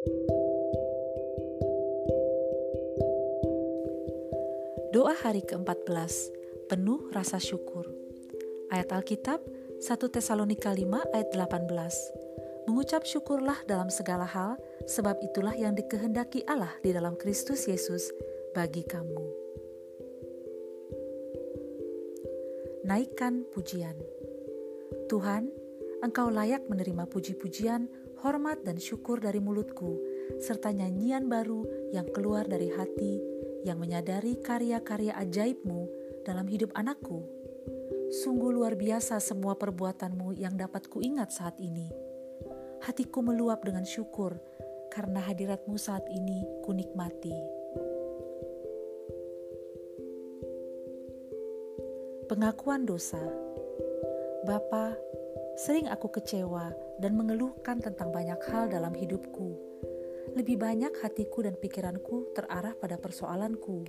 Doa hari ke-14, penuh rasa syukur. Ayat Alkitab 1 Tesalonika 5 ayat 18. Mengucap syukurlah dalam segala hal, sebab itulah yang dikehendaki Allah di dalam Kristus Yesus bagi kamu. Naikkan pujian. Tuhan, Engkau layak menerima puji-pujian, hormat dan syukur dari mulutku, serta nyanyian baru yang keluar dari hati yang menyadari karya-karya ajaibmu dalam hidup anakku. Sungguh luar biasa semua perbuatanmu yang dapat kuingat saat ini. Hatiku meluap dengan syukur karena hadiratmu saat ini kunikmati. Pengakuan dosa Bapa, sering aku kecewa dan mengeluhkan tentang banyak hal dalam hidupku lebih banyak hatiku dan pikiranku terarah pada persoalanku.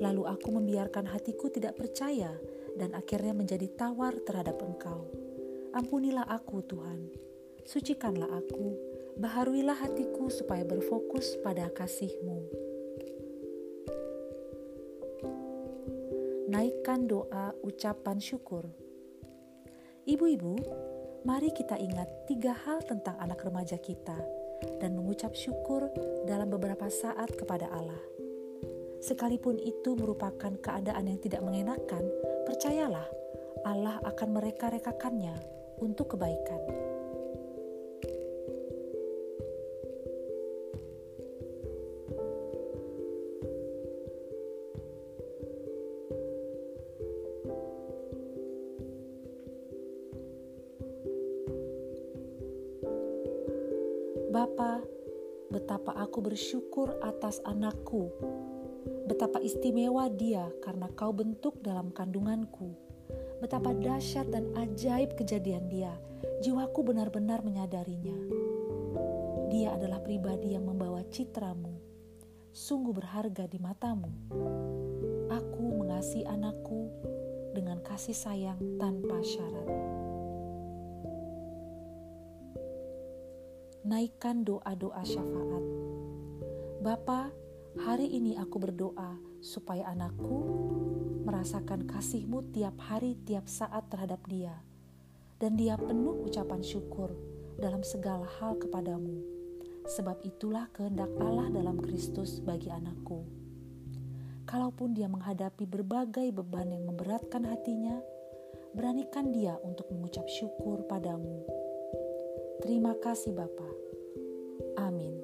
Lalu aku membiarkan hatiku tidak percaya dan akhirnya menjadi tawar terhadap Engkau. Ampunilah aku, Tuhan. Sucikanlah aku, baharuilah hatiku supaya berfokus pada kasih-Mu. Naikkan doa ucapan syukur. Ibu-ibu, mari kita ingat tiga hal tentang anak remaja kita dan mengucap syukur dalam beberapa saat kepada Allah. Sekalipun itu merupakan keadaan yang tidak mengenakan, percayalah Allah akan mereka-rekakannya untuk kebaikan. Bapa, betapa aku bersyukur atas anakku. Betapa istimewa dia karena kau bentuk dalam kandunganku. Betapa dahsyat dan ajaib kejadian dia. Jiwaku benar-benar menyadarinya. Dia adalah pribadi yang membawa citramu. Sungguh berharga di matamu. Aku mengasihi anakku dengan kasih sayang tanpa syarat. Naikkan doa-doa syafaat. Bapa, hari ini aku berdoa supaya anakku merasakan kasihmu tiap hari, tiap saat terhadap dia. Dan dia penuh ucapan syukur dalam segala hal kepadamu. Sebab itulah kehendak Allah dalam Kristus bagi anakku. Kalaupun dia menghadapi berbagai beban yang memberatkan hatinya, beranikan dia untuk mengucap syukur padamu. Terima kasih Bapak. Amin.